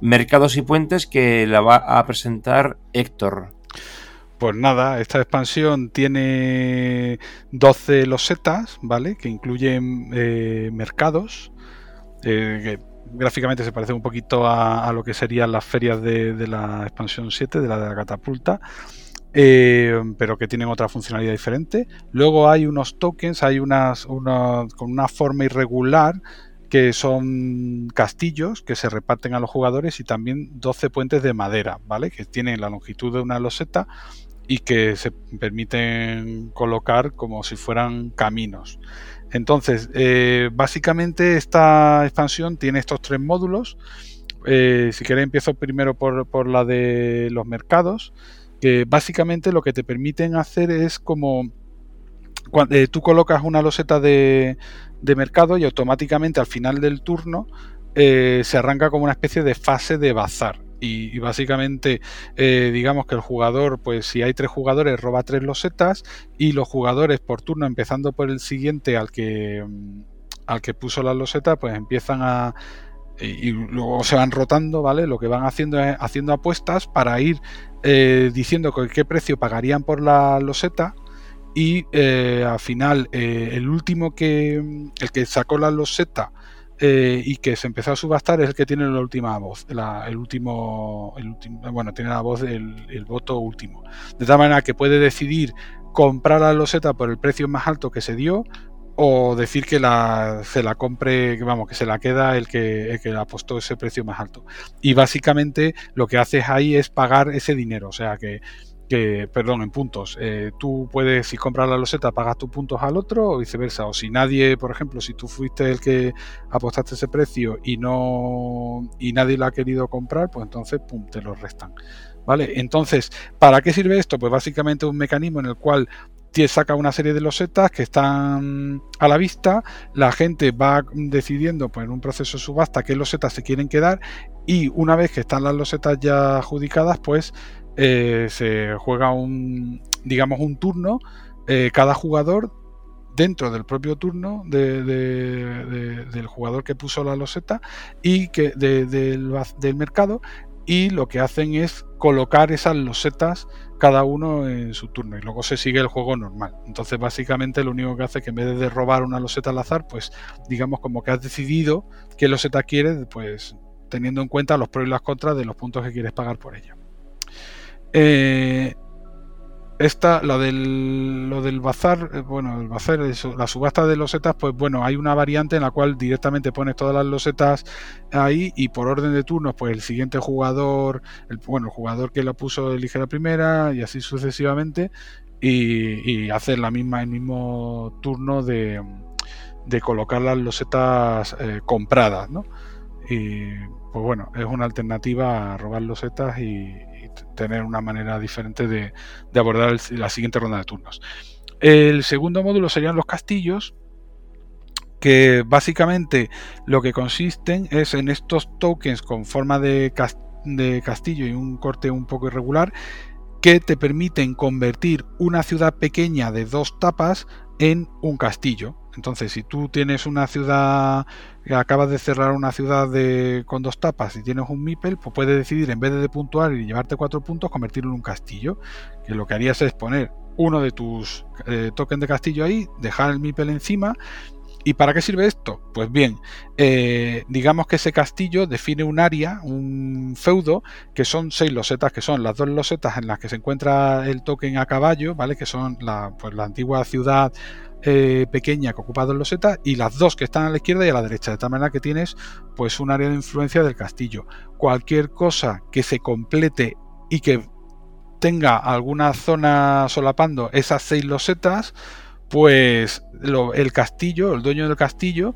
mercados y puentes que la va a presentar Héctor. Pues nada, esta expansión tiene 12 losetas, ¿vale? Que incluyen eh, mercados, eh, que gráficamente se parece un poquito a, lo que serían las ferias de, la expansión 7, de la de la catapulta, eh, pero que tienen otra funcionalidad diferente. Luego hay unos tokens, hay unas con una forma irregular que son castillos que se reparten a los jugadores y también 12 puentes de madera, ¿vale? Que tienen la longitud de una loseta y que se permiten colocar como si fueran caminos. Entonces, eh, básicamente esta expansión tiene estos tres módulos. Eh, si queréis empiezo primero por, la de los mercados, que básicamente lo que te permiten hacer es como cuando, eh, tú colocas una loseta de, de, mercado y automáticamente al final del turno se arranca como una especie de fase de bazar. Y, básicamente eh, digamos que el jugador, pues si hay tres jugadores, roba tres losetas y los jugadores por turno, empezando por el siguiente al que, mm, al que puso la loseta, pues empiezan a... Y, luego se van rotando, ¿vale? Lo que van haciendo es haciendo apuestas para ir eh, diciendo qué precio pagarían por la loseta y eh, al final el último que el que sacó la loseta eh, y que se empezó a subastar es el que tiene la última voz, el, último, el último, bueno, tiene la voz del voto último. De tal manera que puede decidir comprar la loseta por el precio más alto que se dio o decir que se la compre, vamos, que se la queda el que, el que apostó ese precio más alto. Y básicamente lo que haces ahí es pagar ese dinero, o sea que que, perdón, en puntos. Eh, tú puedes, si compras la loseta, pagas tus puntos al otro o viceversa. O si nadie, por ejemplo, si tú fuiste el que apostaste ese precio y no y nadie lo ha querido comprar, pues entonces, pum, te lo restan. ¿Vale? Entonces, ¿para qué sirve esto? Pues básicamente un mecanismo en el cual saca una serie de losetas que están a la vista, la gente va decidiendo pues, en un proceso de subasta qué losetas se quieren quedar y una vez que están las losetas ya adjudicadas, pues eh, se juega un, digamos, un turno. Eh, cada jugador dentro del propio turno del jugador que puso la loseta y que del, mercado y lo que hacen es colocar esas losetas cada uno en su turno y luego se sigue el juego normal. Entonces básicamente lo único que hace es que en vez de robar una loseta al azar, pues digamos como que has decidido qué loseta quieres, pues teniendo en cuenta los pros y las contras de los puntos que quieres pagar por ella. Eh, esta, lo del, bazar, eh, bueno, el bazar, la subasta de losetas, pues bueno, hay una variante en la cual directamente pones todas las losetas ahí y por orden de turnos, pues el siguiente jugador, el, bueno, el jugador que la puso elige la primera y así sucesivamente y, y la misma, el mismo turno de, de colocar las losetas eh, compradas, ¿no? Y pues bueno, es una alternativa a robar losetas y, tener una manera diferente de, abordar la siguiente ronda de turnos. El segundo módulo serían los castillos, que básicamente lo que consisten es en estos tokens con forma de, de castillo y un corte un poco irregular que te permiten convertir una ciudad pequeña de dos tapas en un castillo. Entonces, si tú tienes una ciudad, acabas de cerrar una ciudad de, con dos tapas y tienes un Mipel, pues puedes decidir en vez de puntuar y llevarte cuatro puntos, convertirlo en un castillo. Que lo que harías es poner uno de tus eh, tokens de castillo ahí, dejar el Mipel encima ¿Y para qué sirve esto? Pues bien, eh, digamos que ese castillo define un área, un feudo, que son seis losetas, que son las dos losetas en las que se encuentra el token a caballo, ¿vale? Que son la, pues, la antigua ciudad eh, pequeña que ocupa dos losetas y las dos que están a la izquierda y a la derecha, de tal manera que tienes pues un área de influencia del castillo. Cualquier cosa que se complete y que tenga alguna zona solapando esas seis losetas, pues el castillo, el dueño del castillo,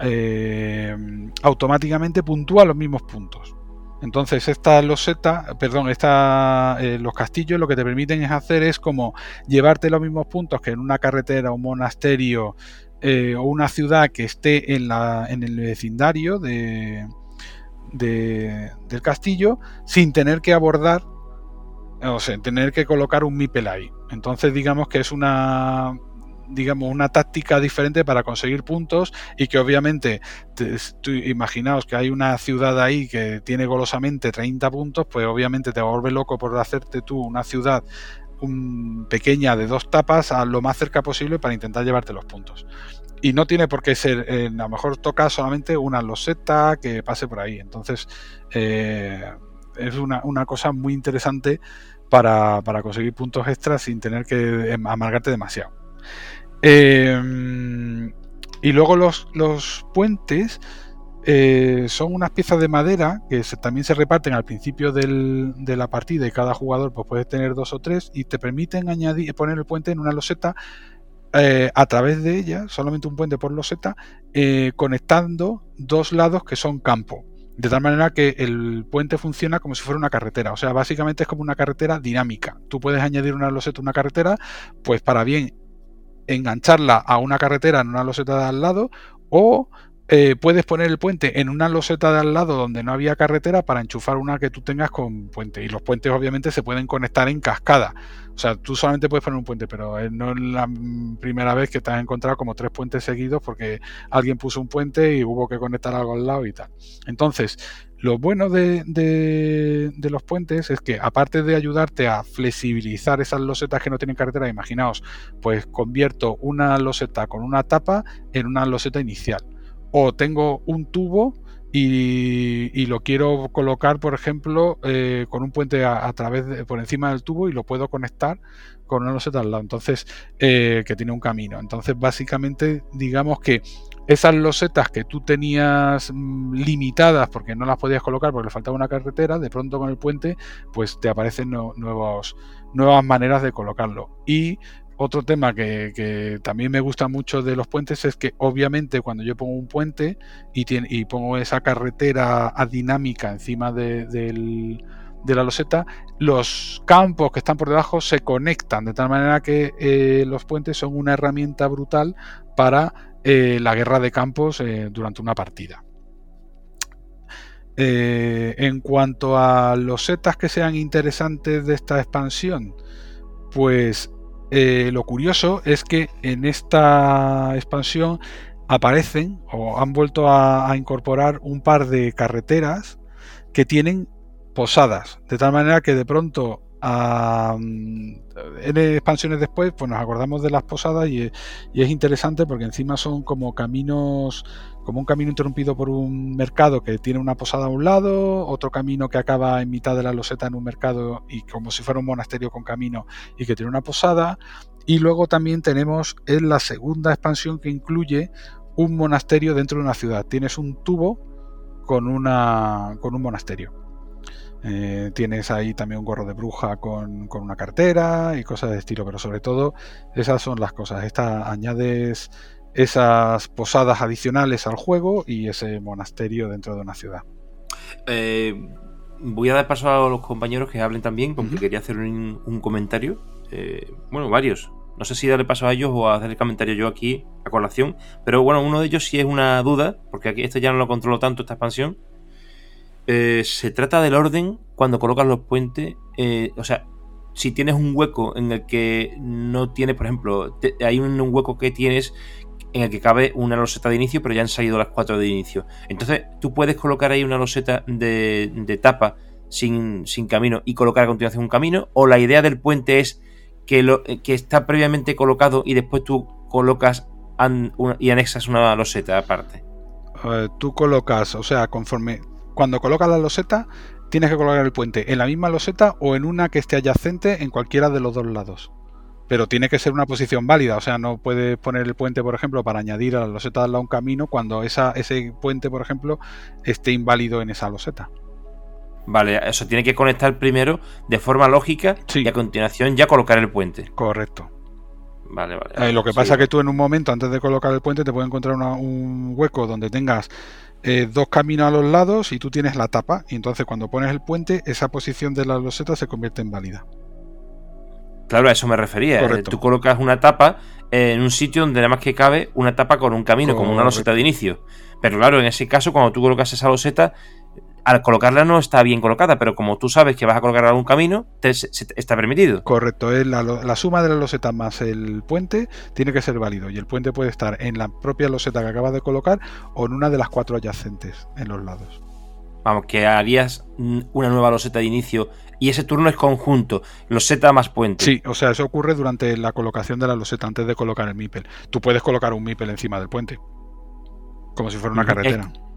eh, automáticamente puntúa los mismos puntos. Entonces, esta loseta, perdón, esta, eh, los castillos lo que te permiten es hacer es como llevarte los mismos puntos que en una carretera, un monasterio eh, o una ciudad que esté en, la, en el vecindario de, del castillo sin tener que abordar, o sea, tener que colocar un MIPEL ahí. Entonces, digamos que es una digamos, una táctica diferente para conseguir puntos y que obviamente, imaginaos que hay una ciudad ahí que tiene golosamente 30 puntos, pues obviamente te vuelve loco por hacerte tú una ciudad pequeña de dos tapas a lo más cerca posible para intentar llevarte los puntos. Y no tiene por qué ser, a lo mejor toca solamente una loseta que pase por ahí. Entonces, eh, es una, una, cosa muy interesante para, para, conseguir puntos extras sin tener que amargarte demasiado. Em, y luego los, los puentes eh, son unas piezas de madera que también se reparten al principio de la partida y cada jugador pues, puede tener dos o tres y te permiten añadir, poner el puente en una loseta eh, a través de ella, solamente un puente por loseta, eh, conectando dos lados que son campo. De tal manera que el puente funciona como si fuera una carretera. O sea, básicamente es como una carretera dinámica. Tú puedes añadir una loseta a una carretera, pues para bien engancharla a una carretera en una loseta de al lado o eh, puedes poner el puente en una loseta de al lado donde no había carretera para enchufar una que tú tengas con puente. Y los puentes obviamente se pueden conectar en cascada. O sea, tú solamente puedes poner un puente, pero eh, no es la primera vez que te has encontrado como tres puentes seguidos porque alguien puso un puente y hubo que conectar algo al lado y tal. Entonces, lo bueno de, los puentes es que aparte de ayudarte a flexibilizar esas losetas que no tienen carretera, imaginaos, pues convierto una loseta con una tapa en una loseta inicial. O tengo un tubo y, lo quiero colocar, por ejemplo, eh, con un puente a, través de, por encima del tubo y lo puedo conectar con una loseta al lado. Entonces, eh, que tiene un camino. Entonces, básicamente, digamos que esas losetas que tú tenías mm, limitadas porque no las podías colocar porque le faltaba una carretera, de pronto con el puente, pues te aparecen nuevos, nuevas maneras de colocarlo. Y otro tema que, también me gusta mucho de los puentes es que obviamente cuando yo pongo un puente y, pongo esa carretera dinámica encima de, la loseta, los campos que están por debajo se conectan de tal manera que eh, los puentes son una herramienta brutal para eh, la guerra de campos eh, durante una partida. En cuanto a los setas que sean interesantes de esta expansión, pues lo curioso es que en esta expansión aparecen o han vuelto a, incorporar un par de carreteras que tienen posadas, de tal manera que de pronto en expansiones después, pues nos acordamos de las posadas y, es interesante porque encima son como caminos, como un camino interrumpido por un mercado que tiene una posada a un lado, otro camino que acaba en mitad de la loseta en un mercado y como si fuera un monasterio con camino y que tiene una posada. Y luego también tenemos en la segunda expansión que incluye un monasterio dentro de una ciudad. Tienes un tubo con, una, con un monasterio. Eh, tienes ahí también un gorro de bruja con, una cartera y cosas de estilo, pero sobre todo esas son las cosas. Esta, añades esas posadas adicionales al juego y ese monasterio dentro de una ciudad. Eh, voy a dar paso a los compañeros que hablen también, porque quería hacer un, comentario. Eh, bueno, varios. No sé si darle paso a ellos o hacer el comentario yo aquí a colación. Pero bueno, uno de ellos sí es una duda, porque aquí esto ya no lo controlo tanto, esta expansión. Eh, se trata del orden cuando colocas los puentes. Eh, o sea, si tienes un hueco en el que no tienes, por ejemplo, hay un, hueco que tienes en el que cabe una loseta de inicio, pero ya han salido las cuatro de inicio. Entonces, tú puedes colocar ahí una loseta de, tapa sin, camino y colocar a continuación un camino, o la idea del puente es que, lo, que está previamente colocado y después tú colocas y anexas una loseta aparte. tú colocas, o sea, conforme cuando colocas la loseta, tienes que colocar el puente en la misma loseta o en una que esté adyacente en cualquiera de los dos lados. Pero tiene que ser una posición válida, o sea, no puedes poner el puente, por ejemplo, para añadir a la loseta de un camino cuando esa, ese puente, por ejemplo, esté inválido en esa loseta. Vale, eso tiene que conectar primero de forma lógica y a continuación ya colocar el puente. Correcto. Vale, vale. Eh, lo que pasa es que tú en un momento, antes de colocar el puente, te puedes encontrar un hueco donde tengas eh, dos caminos a los lados y tú tienes la tapa. Y entonces cuando pones el puente, esa posición de la loseta se convierte en válida. Claro, a eso me refería. Eh, tú colocas una tapa en un sitio donde nada más que cabe una tapa con un camino, como una loseta de inicio. Pero claro, en ese caso, cuando tú colocas esa loseta, al colocarla no está bien colocada, pero como tú sabes que vas a colocar algún camino, te, está permitido. Correcto, es la, suma de las losetas más el puente tiene que ser válido y el puente puede estar en la propia loseta que acabas de colocar o en una de las cuatro adyacentes en los lados. Vamos, que harías una nueva loseta de inicio y ese turno es conjunto, loseta más puente. Sí, o sea, eso ocurre durante la colocación de la loseta antes de colocar el MIPEL. Tú puedes colocar un MIPEL encima del puente, como si fuera una carretera. Es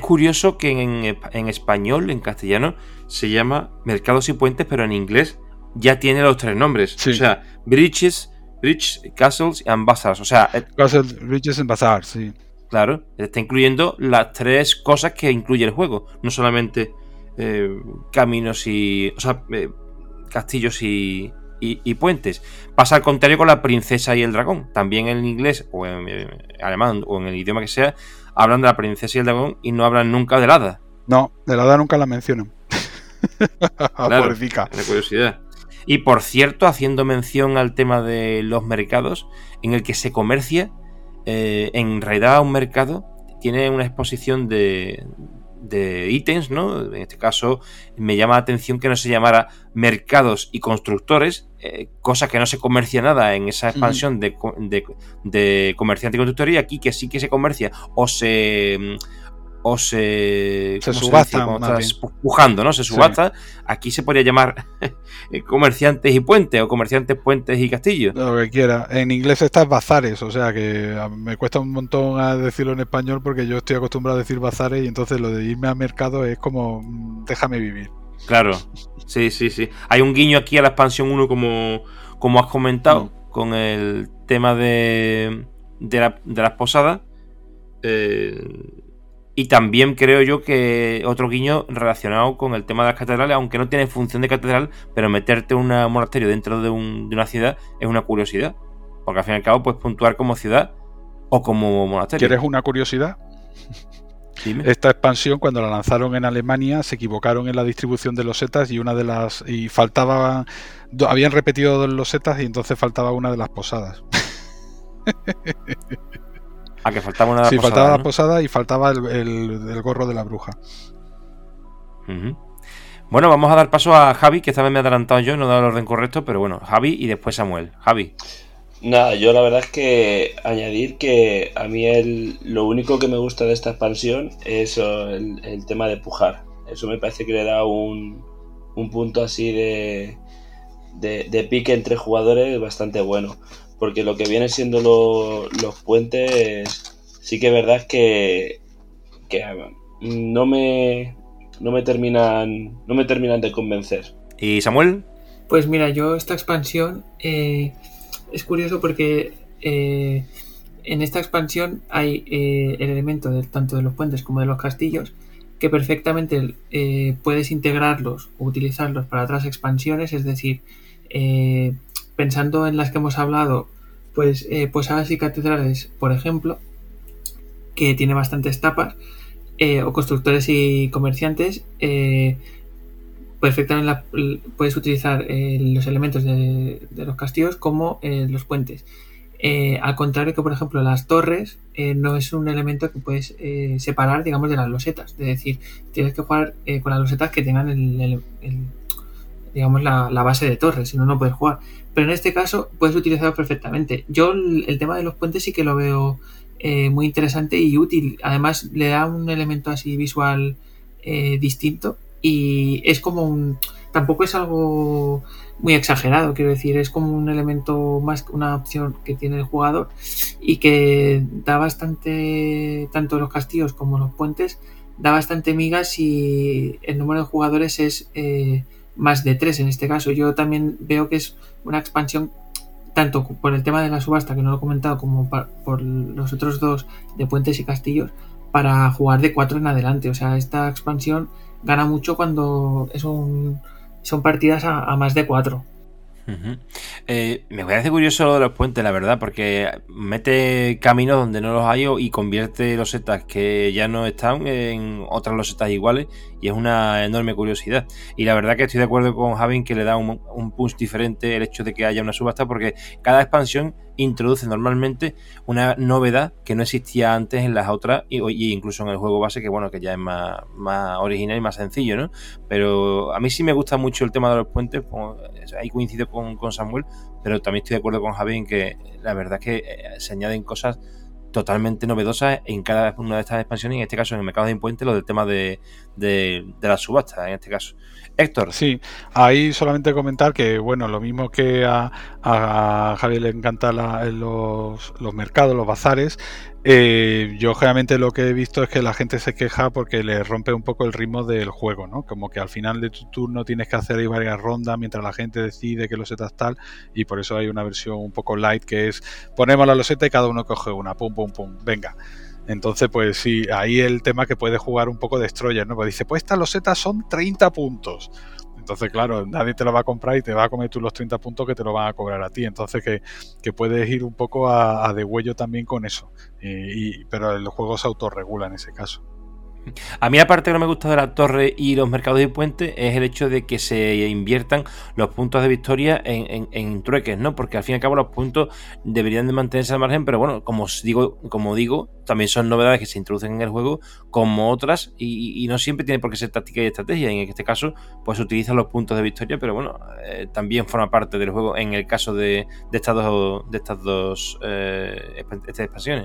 curioso que en, español, en castellano, se llama Mercados y Puentes, pero en inglés ya tiene los tres nombres. O sea, Bridges, Bridges, Castles and Bazaars. O sea, eh, Castles, Bridges and Bazaars, sí. Claro, está incluyendo las tres cosas que incluye el juego. No solamente eh, caminos y. O sea, eh, castillos y, y, puentes. Pasa al contrario con la princesa y el dragón. También en inglés o en alemán o en el idioma que sea, hablan de la princesa y el dragón y no hablan nunca del hada. No, del hada nunca la mencionan. claro, de curiosidad. Y por cierto, haciendo mención al tema de los mercados, en el que se comercia, eh, en realidad un mercado tiene una exposición de, de ítems, ¿no? En este caso me llama la atención que no se llamara mercados y constructores, eh, cosa que no se comercia nada en esa expansión de, de, de, comerciante y constructor y aquí que sí que se comercia o se o se, se subasta, pujando, ¿no? Se subasta. Aquí se podría llamar comerciantes y puentes o comerciantes, puentes y castillos. Lo que quiera. En inglés estás bazares, o sea que me cuesta un montón a decirlo en español porque yo estoy acostumbrado a decir bazares y entonces lo de irme a mercado es como mm, déjame vivir. Claro, sí, sí, sí. Hay un guiño aquí a la expansión 1 como, como has comentado, mm. con el tema de, de, la, de las posadas. Eh, y también creo yo que otro guiño relacionado con el tema de las catedrales, aunque no tiene función de catedral, pero meterte un monasterio dentro de, una ciudad es una curiosidad. Porque al fin y al cabo puedes puntuar como ciudad o como monasterio. ¿Quieres una curiosidad? Esta expansión, cuando la lanzaron en Alemania, se equivocaron en la distribución de los setas y una de las. y faltaba. habían repetido los setas y entonces faltaba una de las posadas. Ah, que faltaba una Sí, faltaba la posada y faltaba el, gorro de la bruja. Bueno, vamos a dar paso a Javi, que esta vez me he adelantado yo, no he dado el orden correcto, pero bueno, Javi y después Samuel. Javi. Nada, yo la verdad es que añadir que a mí el, lo único que me gusta de esta expansión es el, tema de pujar. Eso me parece que le da un, un punto así de, de, de, pique entre jugadores bastante bueno porque lo que viene siendo los puentes, sí que es verdad que, que no me no me terminan no me terminan de convencer. ¿Y Samuel? Pues mira, yo esta expansión eh, es curioso porque eh, en esta expansión hay eh, el elemento de, tanto de los puentes como de los castillos que perfectamente puedes integrarlos o utilizarlos para otras expansiones, es decir, pensando en las que hemos hablado, pues eh, Posadas y Catedrales, por ejemplo, que tiene bastantes tapas, eh, o constructores y comerciantes, eh, perfectamente puedes utilizar los elementos de, los castillos como los puentes. al contrario que, por ejemplo, las torres no es un elemento que puedes separar, digamos, de las losetas. Es decir, tienes que jugar con las losetas que tengan el, digamos, la, base de torre, si no, no puedes jugar. Pero en este caso puedes utilizarlo perfectamente. Yo el, tema de los puentes sí que lo veo eh, muy interesante y útil. Además, le da un elemento así visual eh, distinto y es como un... Tampoco es algo muy exagerado, quiero decir, es como un elemento más, una opción que tiene el jugador y que da bastante, tanto los castillos como los puentes, da bastante migas y el número de jugadores es... Eh, más de tres en este caso. Yo también veo que es una expansión tanto por el tema de la subasta, que no lo he comentado, como por los otros dos de puentes y castillos, para jugar de cuatro en adelante. O sea, esta expansión gana mucho cuando es un, son partidas a más de cuatro. Eh, me parece curioso lo de los puentes, la verdad, porque mete caminos donde no los hay y convierte losetas que ya no están en otras losetas iguales y es una enorme curiosidad. Y la verdad que estoy de acuerdo con Javi que le da un, punch diferente el hecho de que haya una subasta porque cada expansión introduce normalmente una novedad que no existía antes en las otras y, incluso en el juego base que bueno que ya es más, más, original y más sencillo no pero a mí sí me gusta mucho el tema de los puentes ahí coincido con, con Samuel pero también estoy de acuerdo con Javi en que la verdad es que eh, se añaden cosas totalmente novedosas en cada una de estas expansiones, en este caso en el mercado de impuestos, lo del tema de, de, la subasta, en este caso. Héctor. Sí, ahí solamente comentar que, bueno, lo mismo que a, Javier le encanta los, los, mercados, los bazares, eh, yo generalmente lo que he visto es que la gente se queja porque le rompe un poco el ritmo del juego, ¿no? Como que al final de tu turno tienes que hacer ahí varias rondas mientras la gente decide que losetas tal, y por eso hay una versión un poco light que es ponemos la loseta y cada uno coge una, pum, pum, pum, venga. Entonces, pues sí, ahí el tema que puede jugar un poco Destroyer, ¿no? Pues dice, pues estas losetas son 30 puntos. Entonces, claro, nadie te lo va a comprar y te va a comer tú los 30 puntos que te lo van a cobrar a ti. Entonces, que, puedes ir un poco a, de huello también con eso. Y, pero el juego se autorregula en ese caso. A mí, aparte que no me gusta de la torre y los mercados de puente, es el hecho de que se inviertan los puntos de victoria en, trueques, ¿no? Porque al fin y al cabo los puntos deberían de mantenerse al margen, pero bueno, como digo, como digo, también son novedades que se introducen en el juego, como otras, y, no siempre tiene por qué ser táctica y estrategia. En este caso, pues utilizan los puntos de victoria, pero bueno, eh, también forma parte del juego en el caso de, estas dos, estas dos eh, expansiones.